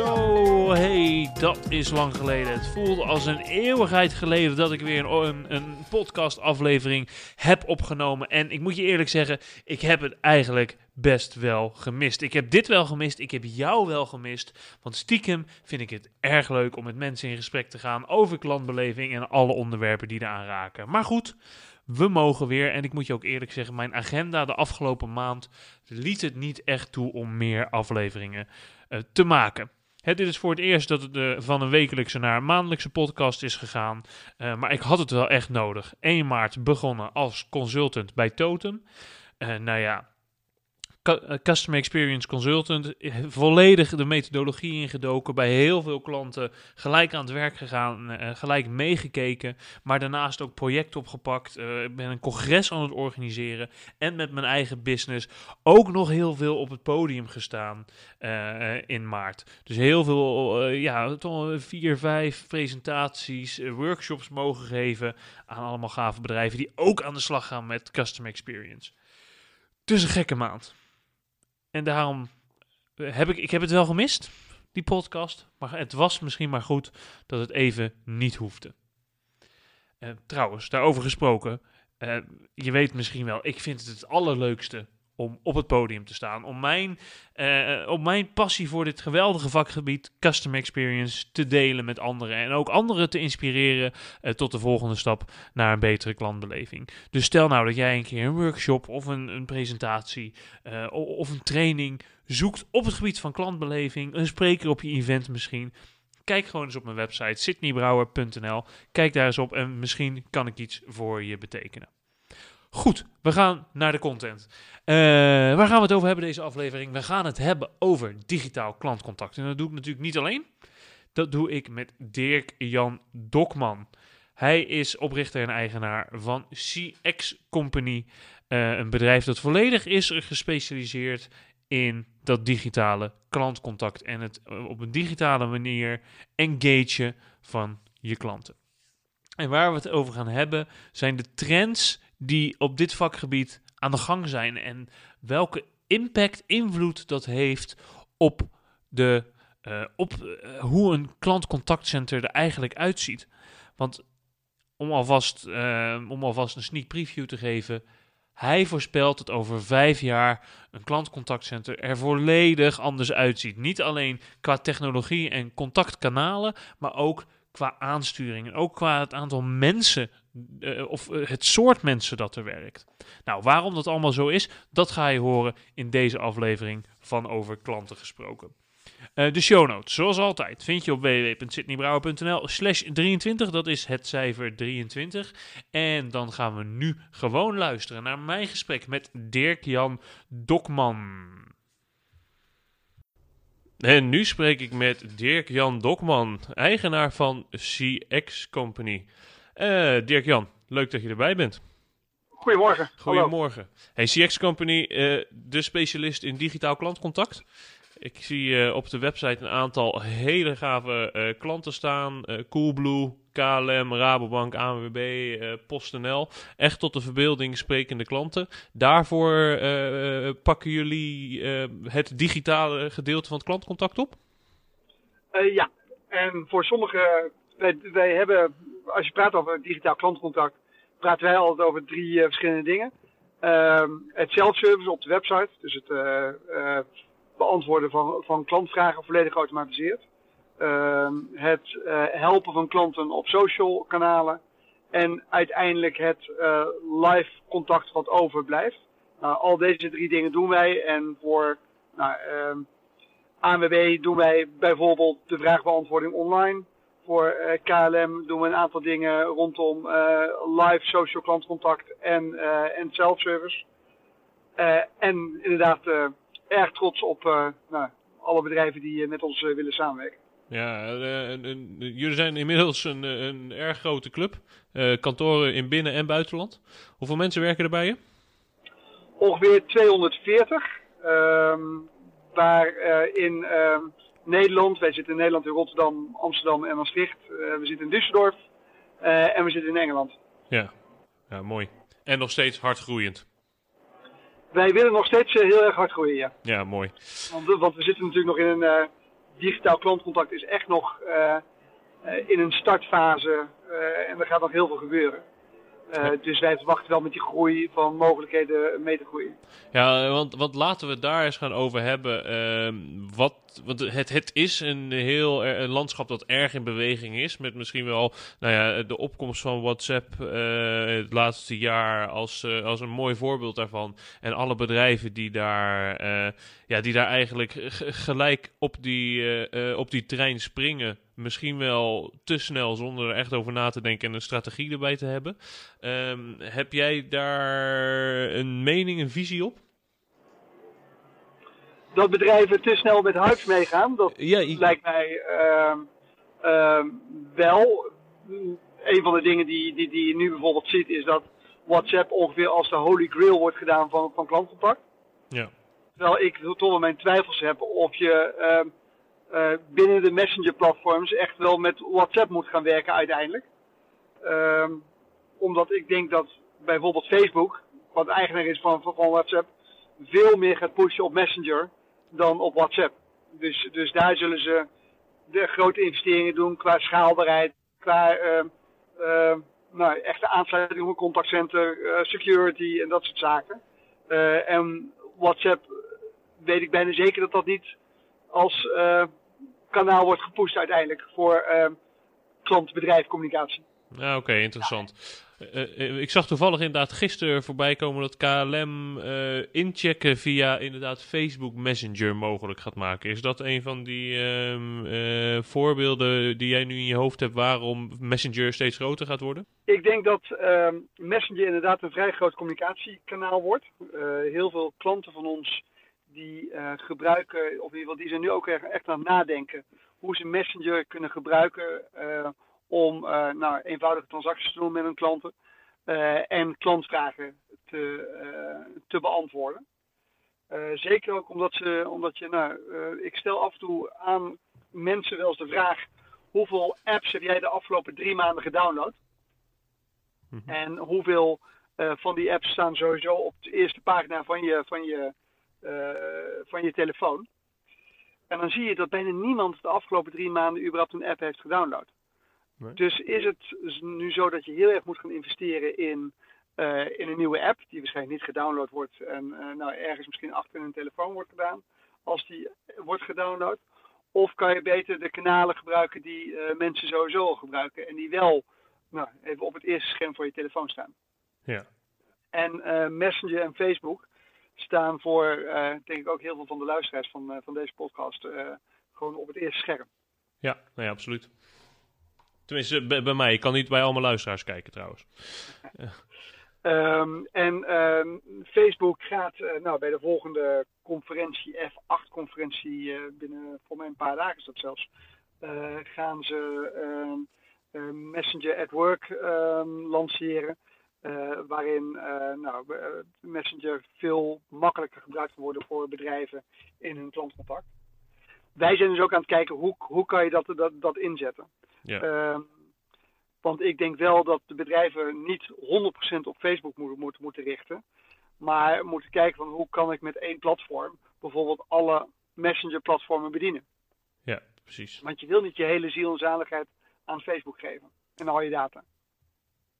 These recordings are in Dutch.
Zo, hey, dat is lang geleden. Het voelde als een eeuwigheid geleden dat ik weer een, een, podcastaflevering heb opgenomen. En ik moet je eerlijk zeggen, ik heb het eigenlijk best wel gemist. Ik heb dit wel gemist, ik heb jou wel gemist. Want stiekem vind ik het erg leuk om met mensen in gesprek te gaan over klantbeleving en alle onderwerpen die eraan raken. Maar goed, we mogen weer. En ik moet je ook eerlijk zeggen, mijn agenda de afgelopen maand liet het niet echt toe om meer afleveringen uh, te maken. Het, is voor het eerst dat het uh, van een wekelijkse naar een maandelijkse podcast is gegaan. Uh, maar ik had het wel echt nodig. 1 maart begonnen als consultant bij Totem. nou ja, Customer Experience Consultant, volledig de methodologie ingedoken, bij heel veel klanten gelijk aan het werk gegaan, uh, gelijk meegekeken, maar daarnaast ook project opgepakt. Ik ben een congres aan het organiseren en met mijn eigen business ook nog heel veel op het podium gestaan in maart. Dus heel veel, ja, toch vier, vijf presentaties, workshops mogen geven aan allemaal gave bedrijven die ook aan de slag gaan met Customer Experience. Dus een gekke maand. En daarom heb ik, ik heb het wel gemist, die podcast. Maar het was misschien maar goed dat het even niet hoefde. Uh, trouwens, daarover gesproken. Uh, je weet misschien wel, ik vind het het allerleukste om op het podium te staan. Om mijn, uh, om mijn passie voor dit geweldige vakgebied, customer experience, te delen met anderen. En ook anderen te inspireren uh, tot de volgende stap naar een betere klantbeleving. Dus stel nou dat jij een keer een workshop of een, een presentatie uh, of een training zoekt op het gebied van klantbeleving. Een spreker op je event misschien. Kijk gewoon eens op mijn website sydneybrouwer.nl. Kijk daar eens op en misschien kan ik iets voor je betekenen. Goed, we gaan naar de content. Uh, waar gaan we het over hebben deze aflevering? We gaan het hebben over digitaal klantcontact. En dat doe ik natuurlijk niet alleen. Dat doe ik met Dirk Jan Dokman. Hij is oprichter en eigenaar van CX Company. Uh, een bedrijf dat volledig is gespecialiseerd in dat digitale klantcontact. En het uh, op een digitale manier engagen van je klanten. En waar we het over gaan hebben zijn de trends die op dit vakgebied aan de gang zijn en welke impact, invloed dat heeft op, de, uh, op uh, hoe een klantcontactcenter er eigenlijk uitziet. Want om alvast, uh, om alvast een sneak preview te geven, hij voorspelt dat over vijf jaar een klantcontactcenter er volledig anders uitziet. Niet alleen qua technologie en contactkanalen, maar ook qua aansturing en ook qua het aantal mensen uh, of uh, het soort mensen dat er werkt. Nou, waarom dat allemaal zo is, dat ga je horen in deze aflevering van Over Klanten Gesproken. Uh, de show notes, zoals altijd, vind je op www.sydneybrouwer.nl slash 23. Dat is het cijfer 23. En dan gaan we nu gewoon luisteren naar mijn gesprek met Dirk-Jan Dokman. En nu spreek ik met Dirk-Jan Dokman, eigenaar van CX Company. Uh, Dirk-Jan, leuk dat je erbij bent. Goedemorgen. Goedemorgen. Hey, CX Company, uh, de specialist in digitaal klantcontact. Ik zie uh, op de website een aantal hele gave uh, klanten staan. Coolblue, KLM, Rabobank, ANWB, PostNL. Echt tot de verbeelding sprekende klanten. Daarvoor pakken jullie het digitale gedeelte van het klantcontact op? ja, en voor sommige... Wij, wij hebben als je praat over digitaal klantcontact, praten wij altijd over drie verschillende dingen. Uh, het self-service op de website, dus het beantwoorden van, van klantvragen volledig geautomatiseerd. Ehm, het helpen van klanten op social kanalen. En uiteindelijk het live contact wat overblijft. Nou, al deze drie dingen doen wij. En voor nou, ehm, ANWB doen wij bijvoorbeeld de vraagbeantwoording online. Voor uh, KLM doen we een aantal dingen rondom uh, live social klantcontact en, uh, en self-service. en inderdaad erg trots op nou, alle bedrijven die met ons willen samenwerken. Ja, eh, jullie zijn inmiddels een, eh, een erg grote club. Eh, kantoren in binnen- en buitenland. Hoeveel mensen werken er bij je? Ongeveer 240. ehm, waar eh, in ehm, Nederland, wij zitten in Nederland, in Rotterdam, Amsterdam en Maastricht. Eh, we zitten in Düsseldorf eh, en we zitten in Engeland. Ja. ja, mooi. En nog steeds hard groeiend. Wij willen nog steeds eh, heel erg hard groeien, ja. Ja, mooi. Want, we- want we zitten natuurlijk nog in een eh, digitaal klantcontact is echt nog eh, eh, in een startfase eh, en er gaat nog heel veel gebeuren. Eh, dus wij verwachten wel met die groei van mogelijkheden mee te groeien. Ja, want, want laten we het daar eens gaan over hebben. Ehm, wat, want het, het is een heel een landschap dat erg in beweging is. Met misschien wel nou ja, de opkomst van WhatsApp eh, het laatste jaar als, eh, als een mooi voorbeeld daarvan. En alle bedrijven die daar, eh, ja, die daar eigenlijk gelijk op die, op die trein springen. Misschien wel te snel zonder er echt over na te denken en een strategie erbij te hebben. Ehm, heb jij daar een mening, een visie op? Dat bedrijven te snel met hypes meegaan, dat Ja, i- lijkt mij ehm, ehm, wel. Een van de dingen die, die, die je nu bijvoorbeeld ziet is dat WhatsApp ongeveer als de holy grail wordt gedaan van, van klantcontact. ja. Terwijl ik toch wel mijn twijfels heb of je ehm, eh, binnen de messenger platforms echt wel met WhatsApp moet gaan werken uiteindelijk. Ehm, omdat ik denk dat bijvoorbeeld Facebook, wat eigenaar is van, van WhatsApp, veel meer gaat pushen op Messenger dan op WhatsApp. Dus, dus daar zullen ze de grote investeringen doen qua schaalbaarheid, qua ehm, ehm, nou, echte aansluiting op een contactcenter, eh, security en dat soort zaken. Eh, en WhatsApp weet ik bijna zeker dat dat niet als eh, kanaal wordt gepusht uiteindelijk voor eh, klant-bedrijf communicatie. Oké, interessant. Eh, ik zag toevallig inderdaad gisteren voorbij komen dat KLM eh, inchecken via inderdaad Facebook Messenger mogelijk gaat maken. Is dat een van die ehm, eh, voorbeelden die jij nu in je hoofd hebt waarom Messenger steeds groter gaat worden? Ik denk dat ehm, Messenger inderdaad een vrij groot communicatiekanaal wordt. Eh, heel veel klanten van ons die eh, gebruiken, of in ieder geval die zijn nu ook echt, aan het nadenken hoe ze Messenger kunnen gebruiken eh, om nou, eenvoudige transacties te doen met hun klanten eh, en klantvragen te, eh, te beantwoorden. Zeker ook omdat, ze, omdat je, nou, ik stel af en toe aan mensen wel eens de vraag: hoeveel apps heb jij de afgelopen drie maanden gedownload? En hoeveel van die apps staan sowieso op de eerste pagina van je, van je, van je telefoon? En dan zie je dat bijna niemand de afgelopen drie maanden überhaupt een app heeft gedownload. Nee. Dus is het nu zo dat je heel erg moet gaan investeren in, eh, in een nieuwe app, die waarschijnlijk niet gedownload wordt en eh, nou, ergens misschien achter een telefoon wordt gedaan, als die wordt gedownload? Of kan je beter de kanalen gebruiken die eh, mensen sowieso al gebruiken en die wel nou, even op het eerste scherm voor je telefoon staan? Ja. En Messenger en Facebook staan voor, denk ik ook heel veel van de luisteraars van, van deze podcast, gewoon op het eerste scherm. Ja, nee, absoluut. Tenminste, bij, mij. Ik kan niet bij allemaal luisteraars kijken trouwens. Ehm, en ehm, Facebook gaat eh, nou, bij de volgende conferentie, F8-conferentie, eh, binnen voor mij een paar dagen is dat zelfs, eh, gaan ze ehm, eh, Messenger at Work lanceren. waarin nou, Messenger veel makkelijker gebruikt kan worden voor bedrijven in hun klantcontact. Wij zijn dus ook aan het kijken hoe, hoe kan je dat, dat, dat inzetten. Ja. Ehm, want ik denk wel dat de bedrijven niet 100% op Facebook moeten, moeten, moeten richten. Maar moeten kijken van hoe kan ik met één platform bijvoorbeeld alle messenger-platformen bedienen. ja, precies. Want je wil niet je hele ziel en zaligheid aan Facebook geven. En al je data.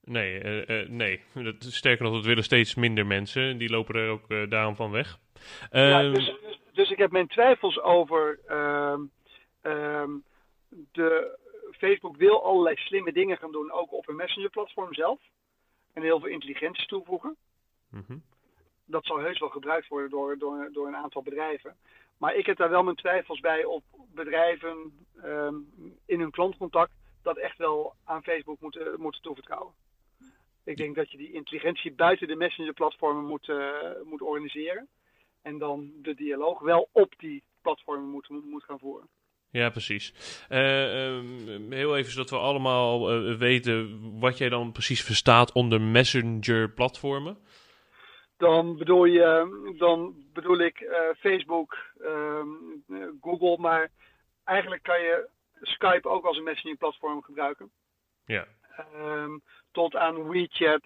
Nee, eh, eh, nee. Dat, sterker nog, dat willen steeds minder mensen. Die lopen er ook eh, daarom van weg. Ja, Ehm, dus, dus, ik heb mijn twijfels over ehm, ehm, de Facebook wil allerlei slimme dingen gaan doen, ook op een messenger-platform zelf. En heel veel intelligentie toevoegen. mhm. dat zal heus wel gebruikt worden door, door, door een aantal bedrijven. Maar ik heb daar wel mijn twijfels bij op bedrijven ehm, in hun klantcontact dat echt wel aan Facebook moeten, moeten toevertrouwen. Ik denk dat je die intelligentie buiten de messenger-platformen moet, eh, moet organiseren. En dan de dialoog wel op die platformen moet, moet gaan voeren. Ja, precies. Uh, um, heel even zodat we allemaal uh, weten wat jij dan precies verstaat onder messenger-platformen. Dan bedoel, je, dan bedoel ik uh, Facebook, ehm, Google, maar eigenlijk kan je Skype ook als een messaging-platform gebruiken. Ja. Um, tot aan WeChat,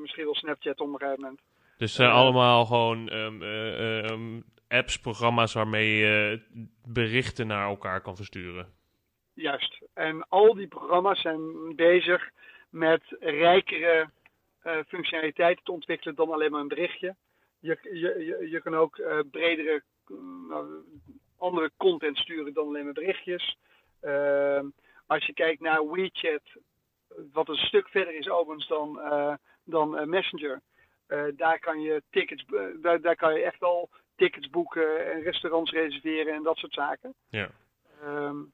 misschien wel Snapchat op een gegeven moment. Dus zijn allemaal gewoon um, apps, programma's waarmee je berichten naar elkaar kan versturen. Juist. En al die programma's zijn bezig met rijkere functionaliteiten te ontwikkelen dan alleen maar een berichtje. Je, je, je, je kan ook bredere, uh, andere content sturen dan alleen maar berichtjes. Ehm, als je kijkt naar WeChat, wat een stuk verder is overigens dan, dan Messenger. Daar kan je tickets, daar, daar kan je echt al tickets boeken en restaurants reserveren en dat soort zaken. Ja. Um,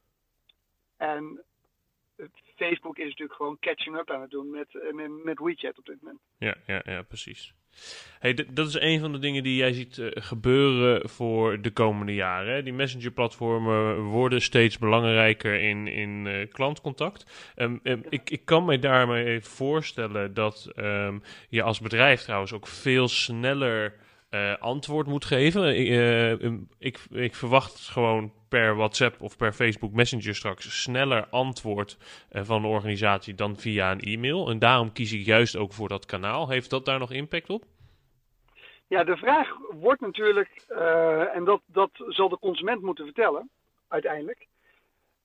en Facebook is natuurlijk gewoon catching up aan het doen met, eh, met, met WeChat op dit moment. Ja, ja, ja precies. Hey, dat is een van de dingen die jij ziet uh, gebeuren voor de komende jaren. Hè? Die messenger-platformen worden steeds belangrijker in, in uh, klantcontact. Um, um, ik, ik kan me daarmee voorstellen dat um, je als bedrijf trouwens ook veel sneller uh, antwoord moet geven. Uh, ik, ik, verwacht gewoon per WhatsApp of per Facebook Messenger straks sneller antwoord van de organisatie dan via een e-mail. En daarom kies ik juist ook voor dat kanaal. Heeft dat daar nog impact op? Ja, de vraag wordt natuurlijk, en dat, dat zal de consument moeten vertellen, uiteindelijk.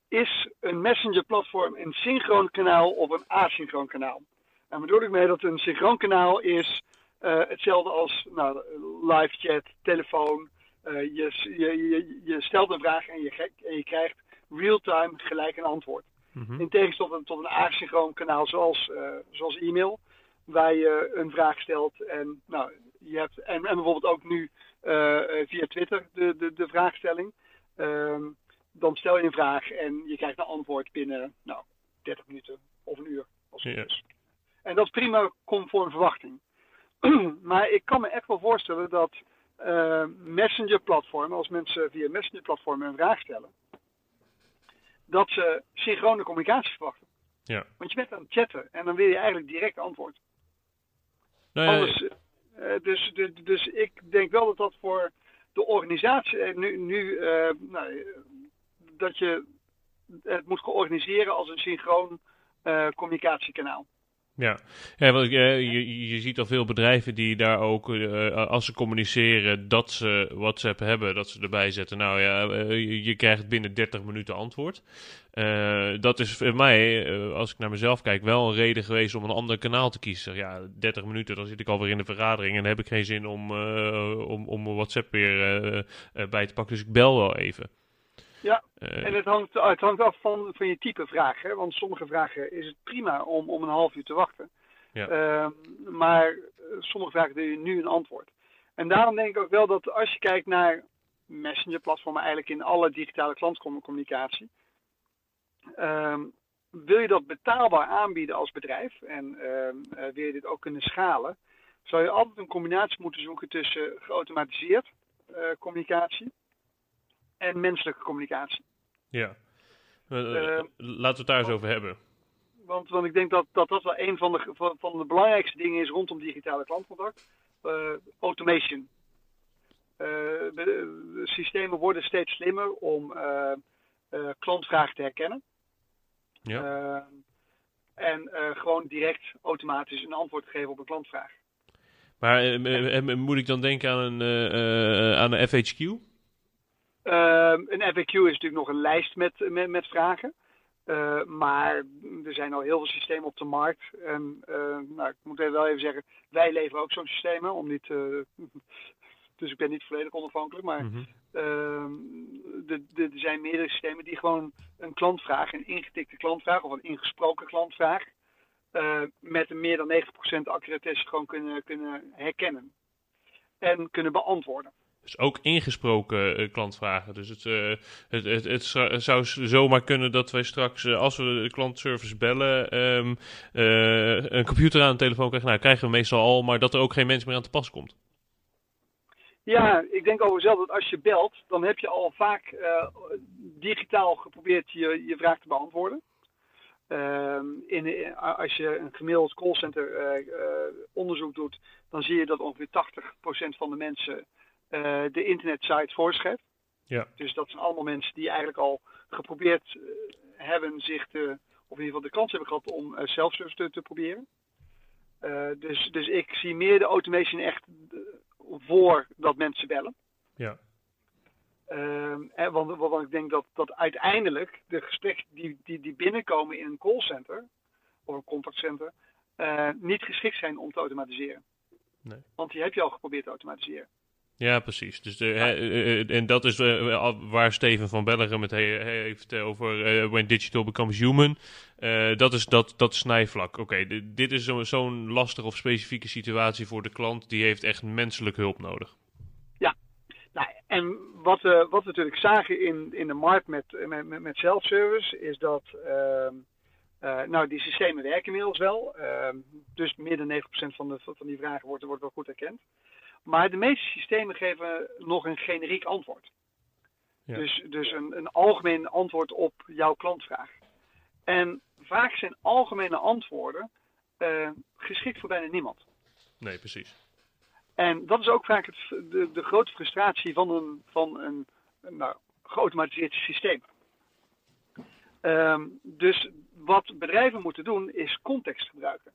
Is een Messenger-platform een synchroon kanaal of een asynchroon kanaal? En bedoel ik mee dat een synchroon kanaal is hetzelfde als nou, live chat, telefoon. Uh, je, je, je, stelt een vraag en je, en je krijgt real-time gelijk een antwoord. Mm -hmm. In tegenstelling tot een asynchroon kanaal zoals, uh, zoals e-mail, waar je een vraag stelt en, nou, je hebt, en, en bijvoorbeeld ook nu via Twitter de, de, de vraagstelling. Ehm, dan stel je een vraag en je krijgt een antwoord binnen nou, 30 minuten of een uur. Als het is. En dat is prima conform verwachting. maar ik kan me echt wel voorstellen dat uh, messenger-platformen, als mensen via messenger-platformen een vraag stellen, dat ze synchrone communicatie verwachten. Ja. Want je bent aan het chatten en dan wil je eigenlijk direct antwoord. Nee, Anders, uh, dus, dus, dus ik denk wel dat dat voor de organisatie nu, nu uh, nou, dat je het moet organiseren als een synchroon communicatiekanaal. Ja, ja uh, je, je ziet al veel bedrijven die daar ook, uh, als ze communiceren dat ze WhatsApp hebben, dat ze erbij zetten. Nou ja, je, je, krijgt binnen 30 minuten antwoord. dat is voor mij, als ik naar mezelf kijk, wel een reden geweest om een ander kanaal te kiezen. Ja, 30 minuten, dan zit ik alweer in de vergadering en heb ik geen zin om, om, om WhatsApp weer bij te pakken. Dus ik bel wel even. Ja, uh, en het hangt, het hangt af van, van je type vraag. Hè? Want sommige vragen is het prima om, om een half uur te wachten. Ja. Uh, maar sommige vragen wil je nu een antwoord. En daarom denk ik ook wel dat als je kijkt naar messenger-platformen, eigenlijk in alle digitale klantcommunicatie, uh, wil je dat betaalbaar aanbieden als bedrijf en wil je dit ook kunnen schalen, zou je altijd een combinatie moeten zoeken tussen geautomatiseerd communicatie en menselijke communicatie. Ja. Uh, uh, laten we het daar eens over hebben. Want, want ik denk dat, dat dat wel een van de, van, van de belangrijkste dingen is rondom digitale klantcontact. Uh, automation. de systemen worden steeds slimmer om klantvragen te herkennen. Ja. en gewoon direct automatisch een antwoord te geven op een klantvraag. Maar moet ik dan denken aan een, aan een FHQ? Uh, een FAQ is natuurlijk nog een lijst met, met, met vragen. Uh, maar er zijn al heel veel systemen op de markt. En uh, nou, ik moet wel even zeggen, wij leveren ook zo'n systemen. Om niet, dus ik ben niet volledig onafhankelijk. Maar mm -hmm. er zijn meerdere systemen die gewoon een klantvraag, een ingetikte klantvraag of een ingesproken klantvraag, met een meer dan 90% accuratesse gewoon kunnen, kunnen herkennen. En kunnen beantwoorden. Dus ook ingesproken uh, klantvragen. Dus het, uh, het, het, het, zou zomaar kunnen dat wij straks, uh, als we de klantservice bellen, um, een computer aan de telefoon krijgen. Nou, krijgen we meestal al, maar dat er ook geen mens meer aan te pas komt. Ja, ik denk over zelf dat als je belt, dan heb je al vaak digitaal geprobeerd je, je vraag te beantwoorden. Uh, in, als je een gemiddeld callcenter onderzoek doet, dan zie je dat ongeveer 80% van de mensen de internetsite voorschrijft. Ja. Dus dat zijn allemaal mensen die eigenlijk al geprobeerd hebben zich te, of in ieder geval de kans hebben gehad om self-service te, te proberen. dus, dus ik zie meer de automation echt voordat mensen bellen. Ja. Um, want, want ik denk dat, dat uiteindelijk de gesprekken die, die, die binnenkomen in een callcenter of een contactcenter uh, niet geschikt zijn om te automatiseren. Nee. Want die heb je al geprobeerd te automatiseren. Ja, precies. Dus de, he, uh, en dat is uh, waar Steven van Bellegem het he, heeft over When Digital Becomes Human. dat is dat, dat snijvlak. Oké, okay, dit is zo'n zo lastige of specifieke situatie voor de klant. Die heeft echt menselijke hulp nodig. Ja, nou, en wat, wat we natuurlijk zagen in, in de markt met, met, met self-service is dat... ehm, nou, die systemen werken inmiddels wel. Ehm, dus meer dan 90% van, de, van die vragen wordt, wordt wel goed herkend. Maar de meeste systemen geven nog een generiek antwoord. Ja. Dus, dus een, een algemeen antwoord op jouw klantvraag. En vaak zijn algemene antwoorden uh, geschikt voor bijna niemand. Nee, precies. En dat is ook vaak het, de, de grote frustratie van een, van een, nou, geautomatiseerd systeem. Um, dus wat bedrijven moeten doen is context gebruiken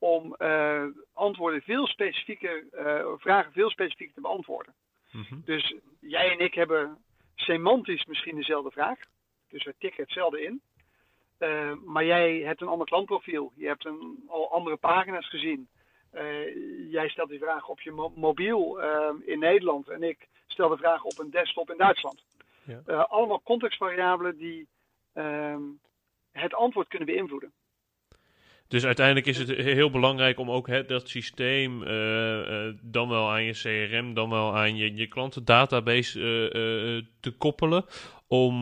om uh, antwoorden veel specifieker, uh, vragen veel specifieker te beantwoorden. Mm -hmm. Dus jij en ik hebben semantisch misschien dezelfde vraag. Dus we tikken hetzelfde in. Uh, maar jij hebt een ander klantprofiel. Je hebt een, al andere pagina's gezien. jij stelt die vraag op je mo mobiel in Nederland. En ik stel de vraag op een desktop in Duitsland. Ja. allemaal contextvariabelen die ehm, het antwoord kunnen beïnvloeden. Dus uiteindelijk is het heel belangrijk om ook dat systeem uh, uh, dan wel aan je CRM, dan wel aan je, je klantendatabase uh, te koppelen. Om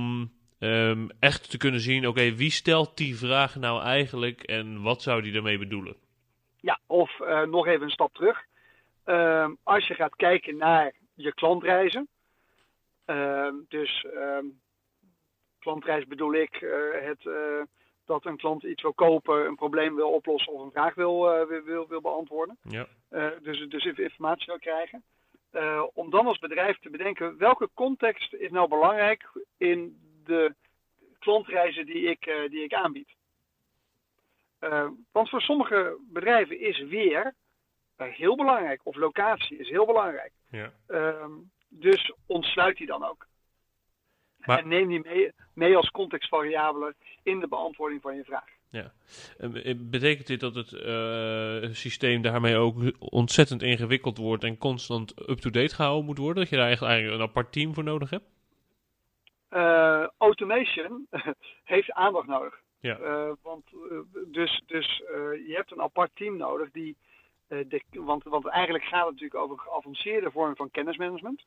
um, echt te kunnen zien, oké, wie stelt die vraag nou eigenlijk en wat zou die daarmee bedoelen? Ja, of nog even een stap terug. Ehm, als je gaat kijken naar je klantreizen. Ehm, dus klantreis bedoel ik het dat een klant iets wil kopen, een probleem wil oplossen of een vraag wil, uh, wil, wil beantwoorden. Ja. Uh, dus, dus informatie wil krijgen. Uh, om dan als bedrijf te bedenken welke context is nou belangrijk in de klantreizen die ik, die ik aanbied. want voor sommige bedrijven is weer heel belangrijk, of locatie is heel belangrijk. Ja. Ehm, dus ontsluit die dan ook. Maar, en neem die mee, mee als contextvariabele in de beantwoording van je vraag. Ja. Betekent dit dat het uh, systeem daarmee ook ontzettend ingewikkeld wordt en constant up-to-date gehouden moet worden? Dat je daar eigenlijk een apart team voor nodig hebt? Uh, automation heeft aandacht nodig. Ja. Uh, want dus, dus je hebt een apart team nodig die. De, want, want eigenlijk gaat het natuurlijk over geavanceerde vormen van kennismanagement.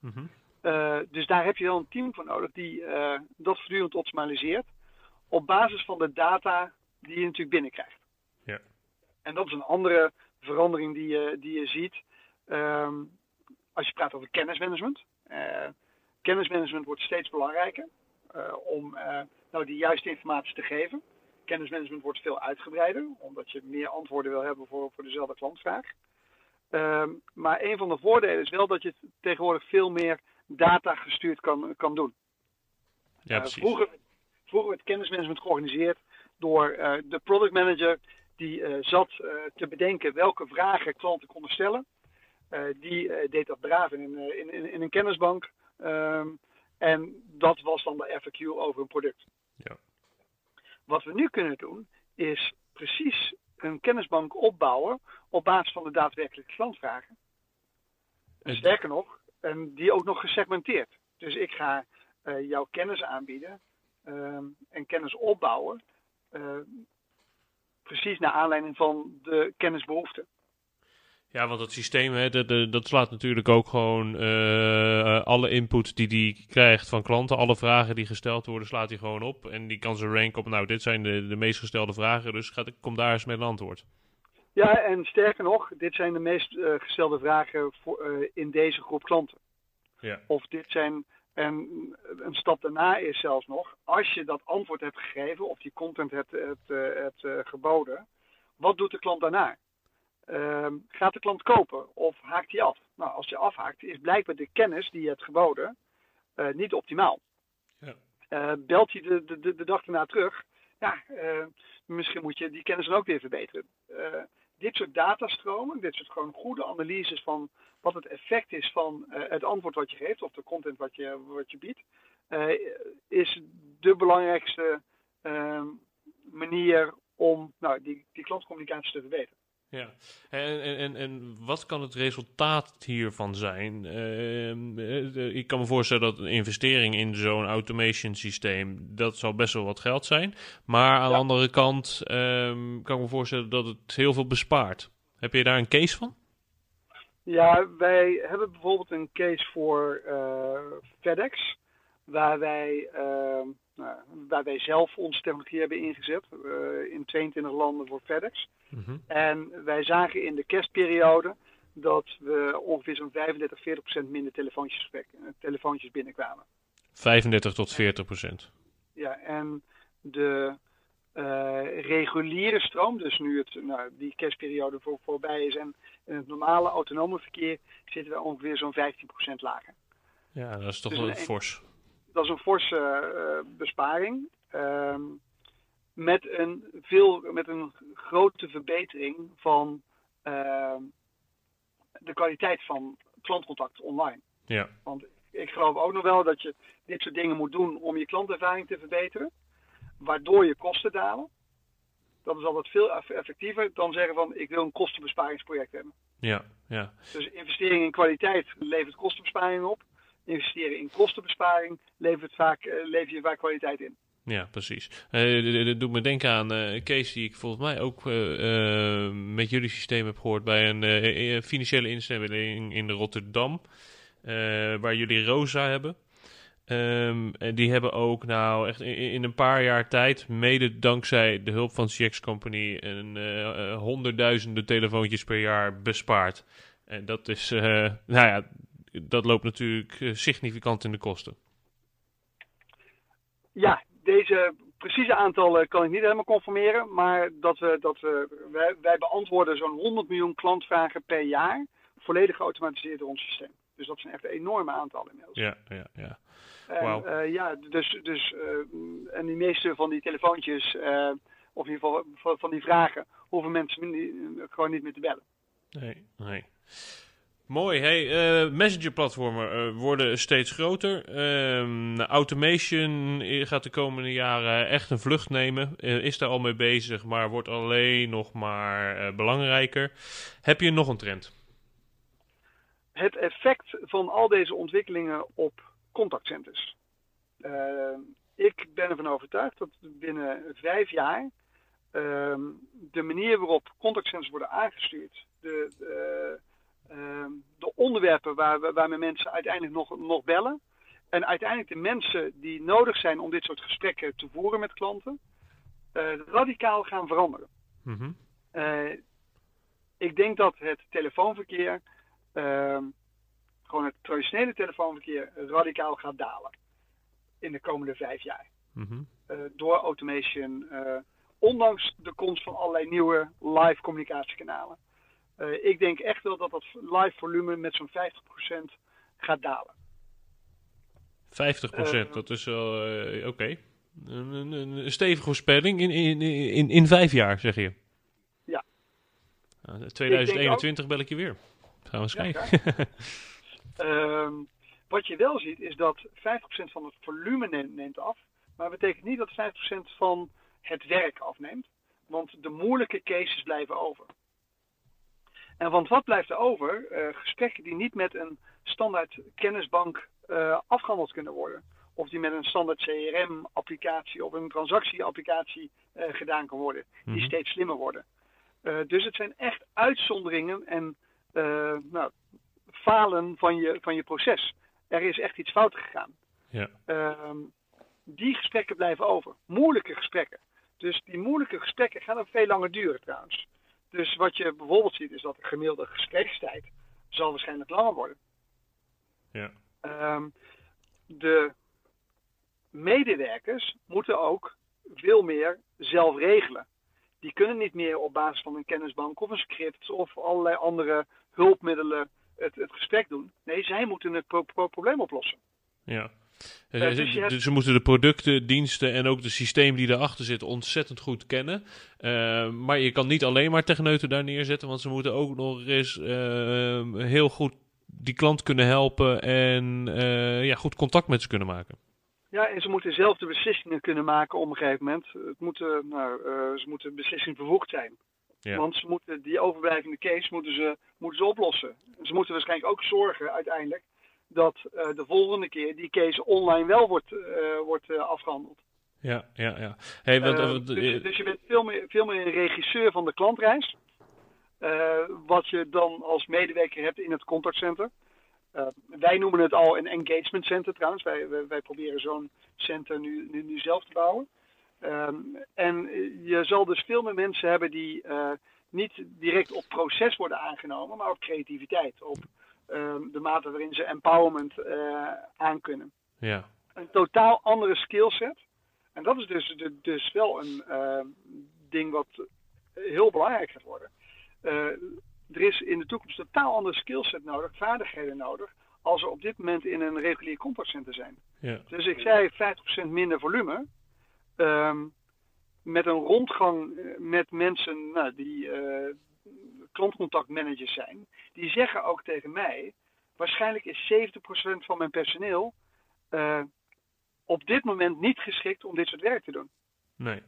Mm -hmm. Uh, dus daar heb je wel een team voor nodig die uh, dat voortdurend optimaliseert. Op basis van de data die je natuurlijk binnenkrijgt. Ja. En dat is een andere verandering die je, die je ziet. Um, als je praat over kennismanagement. Uh, kennismanagement wordt steeds belangrijker om nou die juiste informatie te geven. Kennismanagement wordt veel uitgebreider, omdat je meer antwoorden wil hebben voor, voor dezelfde klantvraag. Um, maar een van de voordelen is wel dat je tegenwoordig veel meer data gestuurd kan, kan doen. Ja, precies. Uh, vroeger, vroeger werd kennismanagement georganiseerd door uh, de product manager die uh, zat te bedenken welke vragen klanten konden stellen. die deed dat braaf in, in, in, in een kennisbank. Um, en dat was dan de FAQ over een product. Ja. Wat we nu kunnen doen is precies een kennisbank opbouwen op basis van de daadwerkelijke klantvragen. En sterker nog, en die ook nog gesegmenteerd. Dus ik ga uh, jouw kennis aanbieden uh, en kennis opbouwen. Uh, precies naar aanleiding van de kennisbehoeften. Ja, want het systeem, hè, dat slaat natuurlijk ook gewoon uh, alle input die die krijgt van klanten, alle vragen die gesteld worden, slaat hij gewoon op. En die kan ze ranken op, nou, dit zijn de, de meest gestelde vragen, dus gaat, kom daar eens met een antwoord. Ja, en sterker nog, dit zijn de meest uh, gestelde vragen voor, uh, in deze groep klanten. Ja. Of dit zijn, en een stap daarna is zelfs nog, als je dat antwoord hebt gegeven of die content hebt, hebt, hebt geboden, wat doet de klant daarna? Ehm, gaat de klant kopen of haakt hij af? Nou, als hij afhaakt, is blijkbaar de kennis die je hebt geboden niet optimaal. Ja. belt hij de, de, de dag daarna terug, ja, misschien moet je die kennis dan ook weer verbeteren dit soort datastromen, dit soort gewoon goede analyses van wat het effect is van uh, het antwoord wat je geeft of de content wat je, wat je biedt, uh, is de belangrijkste uh, manier om nou, die, die klantcommunicatie te verbeteren. Ja, en, en, en wat kan het resultaat hiervan zijn? Uh, ik kan me voorstellen dat een investering in zo'n automation systeem, dat zal best wel wat geld zijn. Maar aan ja. de andere kant um, kan ik me voorstellen dat het heel veel bespaart. Heb je daar een case van? Ja, wij hebben bijvoorbeeld een case voor uh, FedEx, waar wij, uh, nou, waar wij zelf onze technologie hebben ingezet uh, in 22 landen voor FedEx. Mm -hmm. En wij zagen in de kerstperiode dat we ongeveer zo'n 35, 40 procent minder telefoontjes, telefoontjes binnenkwamen. 35 tot 40 procent. Ja, en de uh, reguliere stroom, dus nu het, nou, die kerstperiode voor, voorbij is en in het normale autonome verkeer zitten we ongeveer zo'n 15 procent lager. Ja, dat is toch dus wel een, fors. Dat is een forse uh, besparing. Um, met een, veel, met een grote verbetering van uh, de kwaliteit van klantcontact online. Ja. Want ik geloof ook nog wel dat je dit soort dingen moet doen om je klantervaring te verbeteren, waardoor je kosten dalen. Dat is altijd veel effectiever dan zeggen van ik wil een kostenbesparingsproject hebben. Ja, ja. Dus investering in kwaliteit levert kostenbesparing op. Investeren in kostenbesparing levert vaak, uh, lever je vaak kwaliteit in. Ja, precies. Uh, dat doet me denken aan uh, een case die ik volgens mij ook met jullie systeem heb gehoord bij een financiële instelling in Rotterdam, waar jullie Rosa hebben. Um, en die hebben ook nou echt in, in, een paar jaar tijd, mede dankzij de hulp van CX Company, een, honderdduizenden telefoontjes per jaar bespaard. En dat is, nou ja, dat loopt natuurlijk significant in de kosten. Ja, deze precieze aantallen kan ik niet helemaal conformeren, maar dat we, dat we, wij, wij beantwoorden zo'n 100 miljoen klantvragen per jaar, volledig geautomatiseerd door ons systeem. Dus dat zijn echt enorme aantallen inmiddels. Ja, ja, ja. En, wow. uh, ja, dus, dus uh, en die meeste van die telefoontjes, uh, of in ieder geval van, van die vragen, hoeven mensen gewoon niet meer te bellen. Nee, nee. Mooi. Hey, uh, messenger-platformen uh, worden steeds groter. Uh, automation gaat de komende jaren echt een vlucht nemen. Uh, is daar al mee bezig, maar wordt alleen nog maar belangrijker. Heb je nog een trend? Het effect van al deze ontwikkelingen op contactcenters. ik ben ervan overtuigd dat binnen vijf jaar ehm, de manier waarop contactcenters worden aangestuurd, de, de uh, de onderwerpen waar, waarmee mensen uiteindelijk nog, nog bellen. En uiteindelijk de mensen die nodig zijn om dit soort gesprekken te voeren met klanten, uh, radicaal gaan veranderen. Mm -hmm. uh, ik denk dat het telefoonverkeer, ehm, gewoon het traditionele telefoonverkeer, radicaal gaat dalen in de komende vijf jaar. Mm -hmm. door automation, ondanks de komst van allerlei nieuwe live communicatiekanalen. Uh, ik denk echt wel dat dat live volume met zo'n 50% gaat dalen. 50%, uh, dat is wel uh, oké. Okay. Een, stevige voorspelling in, in, in, in vijf jaar, zeg je? Ja. 2021 ik bel ik je weer. Gaan we eens ja, kijken. um, wat je wel ziet is dat 50% van het volume neemt, neemt af. Maar dat betekent niet dat 50% van het werk afneemt. Want de moeilijke cases blijven over. En want wat blijft er over? Uh, gesprekken die niet met een standaard kennisbank uh, afgehandeld kunnen worden. Of die met een standaard CRM-applicatie of een transactie-applicatie uh, gedaan kan worden. Die mm -hmm. steeds slimmer worden. dus het zijn echt uitzonderingen en nou, falen van je, van je proces. Er is echt iets fout gegaan. Ja. Ehm, die gesprekken blijven over. Moeilijke gesprekken. Dus die moeilijke gesprekken gaan ook veel langer duren trouwens. Dus wat je bijvoorbeeld ziet is dat de gemiddelde gesprekstijd zal waarschijnlijk langer worden. Ja. Ehm, de medewerkers moeten ook veel meer zelf regelen. Die kunnen niet meer op basis van een kennisbank of een script of allerlei andere hulpmiddelen het, het gesprek doen. Nee, zij moeten het pro- pro- probleem oplossen. Ja. Eh, Ze- dus hebt- dus ze moeten de producten, diensten en ook de systeem die erachter zitten ontzettend goed kennen. Eh, maar je kan niet alleen maar techneuten daar neerzetten, want ze moeten ook nog eens eh, heel goed die klant kunnen helpen en eh, ja, goed contact met ze kunnen maken. Ja, en ze moeten zelf de beslissingen kunnen maken op een gegeven moment. Het moeten, nou, eh, ze moeten beslissingvervoegd zijn. Ja. Want ze moeten die overblijvende case moeten ze, moeten ze oplossen. Ze moeten waarschijnlijk ook zorgen uiteindelijk dat eh, de volgende keer die case online wel wordt, eh, wordt eh, afgehandeld. Ja, ja, ja. Hey, wat, wat- dus, dus je bent veel meer, veel meer een regisseur van de klantreis. Wat je dan als medewerker hebt in het contactcenter. Wij noemen het al een engagement center trouwens. Wij, wij, wij proberen zo'n center nu, nu, nu zelf te bouwen. Ehm, en je zal dus veel meer mensen hebben die niet direct op proces worden aangenomen, maar op creativiteit. Op ehm, de mate waarin ze empowerment eh aankunnen ja. een totaal andere skillset. En dat is dus, de- dus wel een eh, ding wat heel belangrijk gaat worden. Eh, er is in de toekomst een totaal andere skillset nodig, vaardigheden nodig, als er op dit moment in een regulier contactcenter zijn. ja. Dus ik zei 50% minder volume. ehm, met een rondgang eh, met mensen nou, die klantcontactmanagers zijn. Die zeggen ook tegen mij, waarschijnlijk is 70% van mijn personeel eh, op dit moment niet geschikt om dit soort werk te doen. Nee.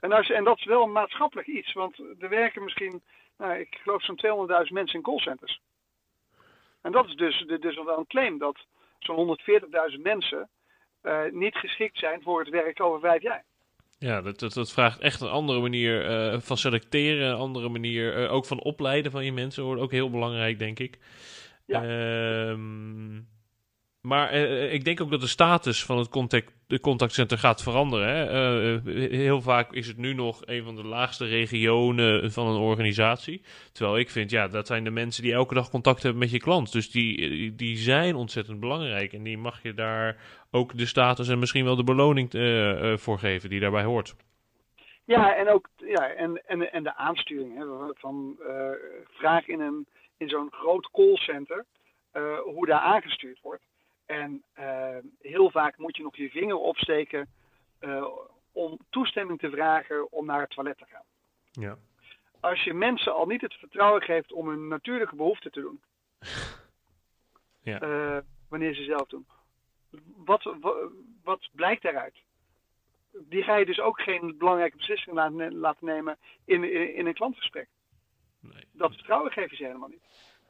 En, als, en dat is wel een maatschappelijk iets, want er werken misschien, nou, ik geloof zo'n 200.000 mensen in callcenters. En dat is dus, dus wel een claim dat zo'n 140.000 mensen eh, niet geschikt zijn voor het werk over vijf jaar. Ja, dat, dat, dat vraagt echt een andere manier eh, van selecteren, een andere manier eh, ook van opleiden van je mensen, wordt ook heel belangrijk, denk ik. Ja. Ehm, maar eh, ik denk ook dat de status van het contact, de contactcenter gaat veranderen. Hè? Eh, eh, heel vaak is het nu nog een van de laagste regionen van een organisatie. Terwijl ik vind, ja, dat zijn de mensen die elke dag contact hebben met je klant. Dus die, die zijn ontzettend belangrijk. En die mag je daar ook de status en misschien wel de beloning eh, eh, voor geven die daarbij hoort. Ja, en ook ja, en, en, en de aansturing hè, van eh, vraag in, een, in zo'n groot callcenter eh, hoe daar aangestuurd wordt. En eh, heel vaak moet je nog je vinger opsteken eh, om toestemming te vragen om naar het toilet te gaan. Ja. Als je mensen al niet het vertrouwen geeft om hun natuurlijke behoeften te doen, Ja. eh, wanneer ze zelf doen, wat, wat, wat blijkt daaruit? Die ga je dus ook geen belangrijke beslissingen laten, laten nemen in, in, in een klantgesprek. Nee. Dat vertrouwen geven ze helemaal niet.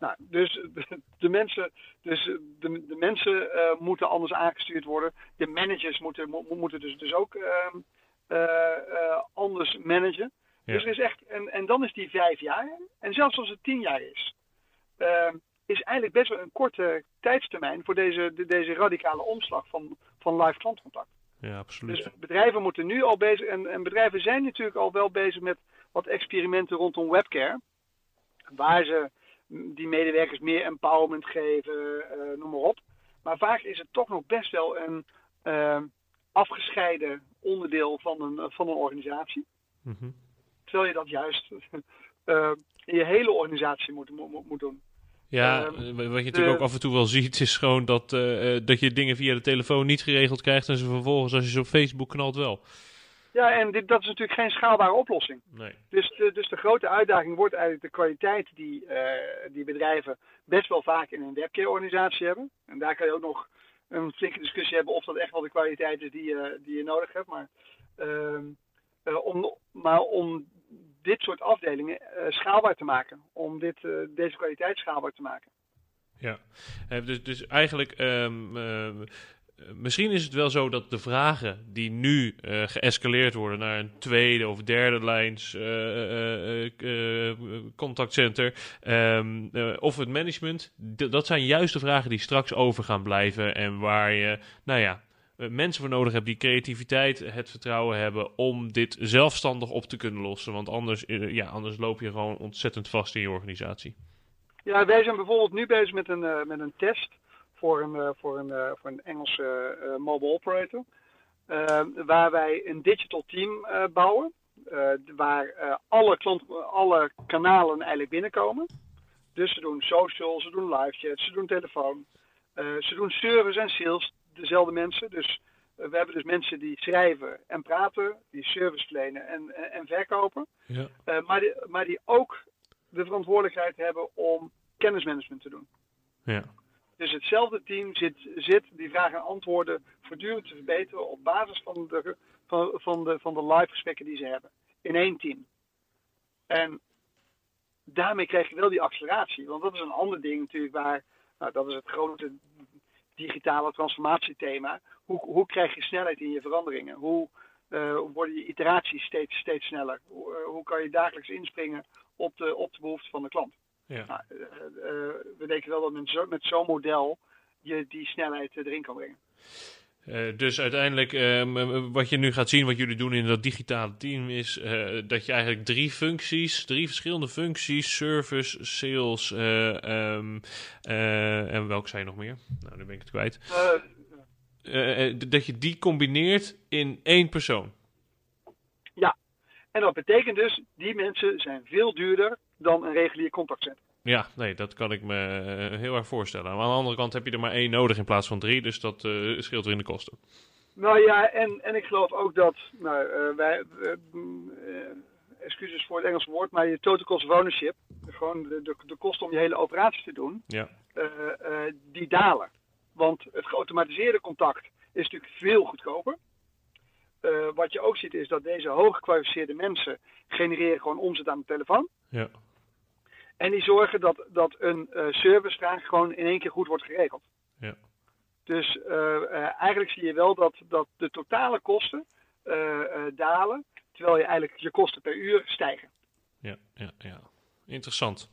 Nou, dus de, mensen, dus de, de mensen eh, moeten anders aangestuurd worden. De managers moeten, mo- moeten dus, dus ook ehm, eh, eh, anders managen. Ja. Dus er is echt, en, en dan is die vijf jaar. En zelfs als het tien jaar is, ehm, is eigenlijk best wel een korte tijdstermijn voor deze, de- deze radicale omslag van, van live klantcontact. Ja, absoluut. Dus bedrijven moeten nu al bezig, en, en bedrijven zijn natuurlijk al wel bezig met wat experimenten rondom webcare. Waar ze die medewerkers meer empowerment geven, eh, noem maar op. Maar vaak is het toch nog best wel een eh, afgescheiden onderdeel van een, van een organisatie. Mhm. Terwijl je dat juist eh, in je hele organisatie moet, moet, moet doen. Ja, Ehm, eh, wat je natuurlijk ook af en toe wel ziet, is gewoon dat, dat je dingen via de telefoon niet geregeld krijgt en ze vervolgens als je ze op Facebook knalt wel. Ja, en dit, dat is natuurlijk geen schaalbare oplossing. Nee. Dus de, dus de grote uitdaging wordt eigenlijk de kwaliteit die, eh, die bedrijven best wel vaak in een webcare-organisatie hebben. En daar kan je ook nog een flinke discussie hebben of dat echt wel de kwaliteit is die, je die je nodig hebt. Maar, ehm, eh, om, maar om dit soort afdelingen eh, schaalbaar te maken, om dit, deze kwaliteit schaalbaar te maken. Ja, dus, dus eigenlijk, ehm, ehm, eh, misschien is het wel zo dat de vragen die nu eh, geëscaleerd worden naar een tweede of derde lijns eh, eh, eh, eh, contactcenter ehm, eh, of het management, dat zijn juist de vragen die straks over gaan blijven en waar je, nou ja, eh, mensen voor nodig hebt die creativiteit, het vertrouwen hebben om dit zelfstandig op te kunnen lossen. Want anders, eh, ja, anders loop je gewoon ontzettend vast in je organisatie. Ja, wij zijn bijvoorbeeld nu bezig met een, uh, met een test voor een, uh, voor een, uh, voor een Engelse mobile operator. waar wij een digital team bouwen. waar alle, klant, alle kanalen eigenlijk binnenkomen. Dus ze doen social, ze doen live chat, ze doen telefoon. ze doen service en sales, dezelfde mensen. Dus we hebben dus mensen die schrijven en praten, die service verlenen en, en, en verkopen. Ja. maar, die, maar die ook de verantwoordelijkheid hebben om kennismanagement te doen. Ja. Dus hetzelfde team zit, zit die vragen en antwoorden voortdurend te verbeteren op basis van de, van, van, de, van de live gesprekken die ze hebben. In één team. En daarmee krijg je wel die acceleratie. Want dat is een ander ding natuurlijk waar, nou, dat is het grote digitale transformatiethema. Hoe, hoe krijg je snelheid in je veranderingen? Hoe uh, worden je iteraties steeds, steeds sneller? Hoe, uh, hoe kan je dagelijks inspringen op de, op de behoeften van de klant? Ja. Nou, uh, we denken wel dat met, zo, met zo'n model je die snelheid erin kan brengen. Uh, dus uiteindelijk, wat je nu gaat zien, wat jullie doen in dat digitale team, is uh, dat je eigenlijk drie functies, drie verschillende functies, service, sales um, en welk zijn nog meer? Nou, nu ben ik het kwijt. dat je die combineert in één persoon. Ja, en dat betekent dus, die mensen zijn veel duurder dan een regulier contactcentrum. Ja, nee, dat kan ik me heel erg voorstellen. Maar aan de andere kant heb je er maar één nodig in plaats van drie, dus dat uh, scheelt weer in de kosten. Nou ja, en, en ik geloof ook dat, nou, uh, wij, uh, excuses voor het Engelse woord, maar je total cost of ownership, gewoon de, de, de kosten om je hele operatie te doen, ja. die dalen. Want het geautomatiseerde contact is natuurlijk veel goedkoper. wat je ook ziet is dat deze hooggekwalificeerde mensen genereren gewoon omzet aan de telefoon. Ja. En die zorgen dat, dat een uh, servicevraag gewoon in één keer goed wordt geregeld. Ja. Dus uh, uh, eigenlijk zie je wel dat, dat de totale kosten dalen, terwijl je eigenlijk je kosten per uur stijgen. Ja, ja, ja. Interessant.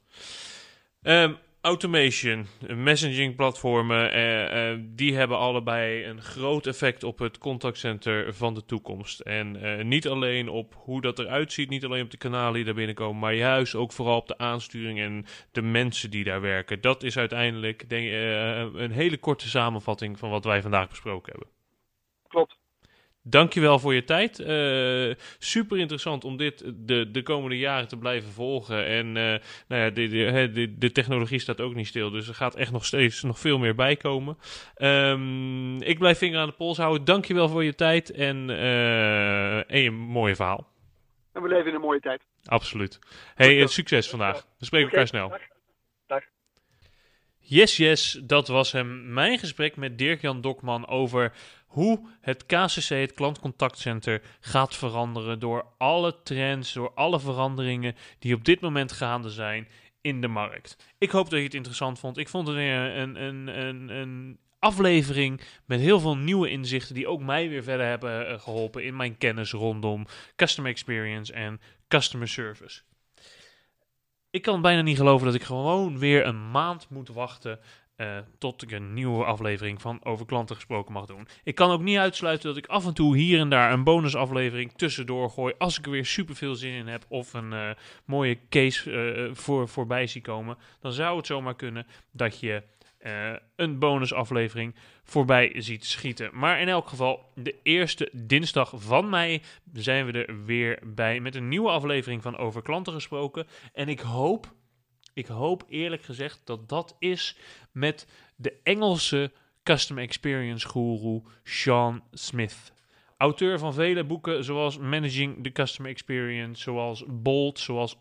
Um, automation, messaging platformen, eh, eh, die hebben allebei een groot effect op het contactcenter van de toekomst. En eh, niet alleen op hoe dat eruit ziet, niet alleen op de kanalen die daar binnenkomen, maar juist ook vooral op de aansturing en de mensen die daar werken. Dat is uiteindelijk denk, een hele korte samenvatting van wat wij vandaag besproken hebben. Klopt. Dankjewel voor je tijd. Uh, super interessant om dit de, de komende jaren te blijven volgen. En uh, nou ja, de, de, de, de, technologie staat ook niet stil. Dus er gaat echt nog steeds nog veel meer bij komen. Um, ik blijf vinger aan de pols houden. Dankjewel voor je tijd en, uh, en je mooie verhaal. En we leven in een mooie tijd. Absoluut. Hey, succes vandaag. We spreken okay, elkaar snel. Dag. dag. Yes, yes, dat was hem. Mijn gesprek met Dirk-Jan Dokman over hoe het KCC, het klantcontactcenter, gaat veranderen door alle trends, door alle veranderingen die op dit moment gaande zijn in de markt. Ik hoop dat je het interessant vond. Ik vond het een, een, een, een, aflevering met heel veel nieuwe inzichten die ook mij weer verder hebben eh, geholpen in mijn kennis rondom customer experience en customer service. Ik kan bijna niet geloven dat ik gewoon weer een maand moet wachten uh, tot ik een nieuwe aflevering van Over Klanten Gesproken mag doen. Ik kan ook niet uitsluiten dat ik af en toe hier en daar een bonusaflevering tussendoor gooi. Als ik er weer super veel zin in heb of een uh, mooie case uh, voor, voorbij zie komen. Dan zou het zomaar kunnen dat je een bonusaflevering voorbij ziet schieten. Maar in elk geval, de eerste dinsdag van mei zijn we er weer bij met een nieuwe aflevering van Over Klanten Gesproken. En ik hoop ik hoop eerlijk gezegd dat dat is met de Engelse Customer Experience guru Sean Smith. Auteur van vele boeken zoals Managing the Customer Experience, zoals Bold, zoals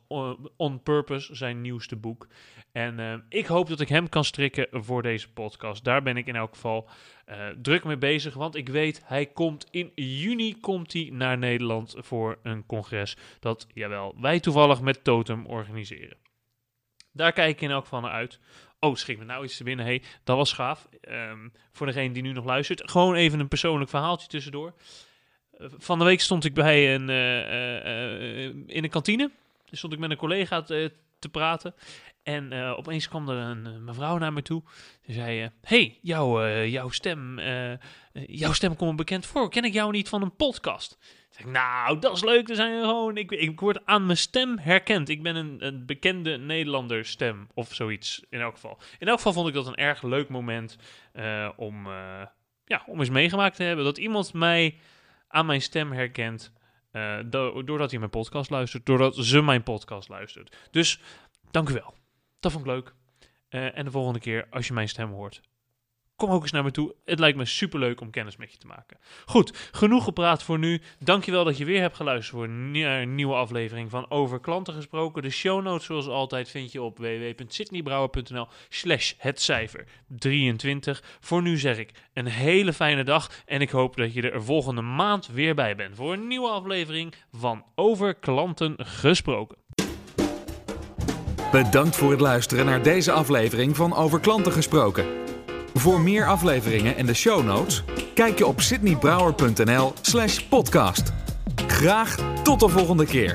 On Purpose, zijn nieuwste boek. En uh, ik hoop dat ik hem kan strikken voor deze podcast. Daar ben ik in elk geval uh, druk mee bezig, want ik weet hij komt in juni komt hij naar Nederland voor een congres dat, jawel, wij toevallig met Totem organiseren. Daar kijk ik in elk geval naar uit. Oh, schrik me nou iets te binnen. Hey, dat was gaaf. Um, voor degene die nu nog luistert. Gewoon even een persoonlijk verhaaltje tussendoor. Uh, van de week stond ik bij een, uh, uh, in een kantine. stond ik met een collega te, te praten. En opeens kwam er een mevrouw naar me toe. Ze zei: Hey, jou, jouw stem. jouw stem komt bekend voor. Ken ik jou niet van een podcast? Nou, dat is leuk. Er zijn gewoon, ik, ik word aan mijn stem herkend. Ik ben een, een bekende Nederlander stem. Of zoiets, in elk geval. In elk geval vond ik dat een erg leuk moment om, ja, om eens meegemaakt te hebben. Dat iemand mij aan mijn stem herkent. doordat hij mijn podcast luistert. Doordat ze mijn podcast luistert. Dus dank u wel. Dat vond ik leuk. En de volgende keer, als je mijn stem hoort, kom ook eens naar me toe. Het lijkt me superleuk om kennis met je te maken. Goed, genoeg gepraat voor nu. Dankjewel dat je weer hebt geluisterd voor een nieuwe aflevering van Over Klanten Gesproken. De show notes, zoals altijd, vind je op www.sydneybrouwer.nl slash het cijfer 23. Voor nu zeg ik een hele fijne dag en ik hoop dat je er volgende maand weer bij bent voor een nieuwe aflevering van Over Klanten Gesproken. Bedankt voor het luisteren naar deze aflevering van Over Klanten Gesproken. Voor meer afleveringen en de show notes, kijk je op sydneybrouwer.nl slash podcast. Graag tot de volgende keer.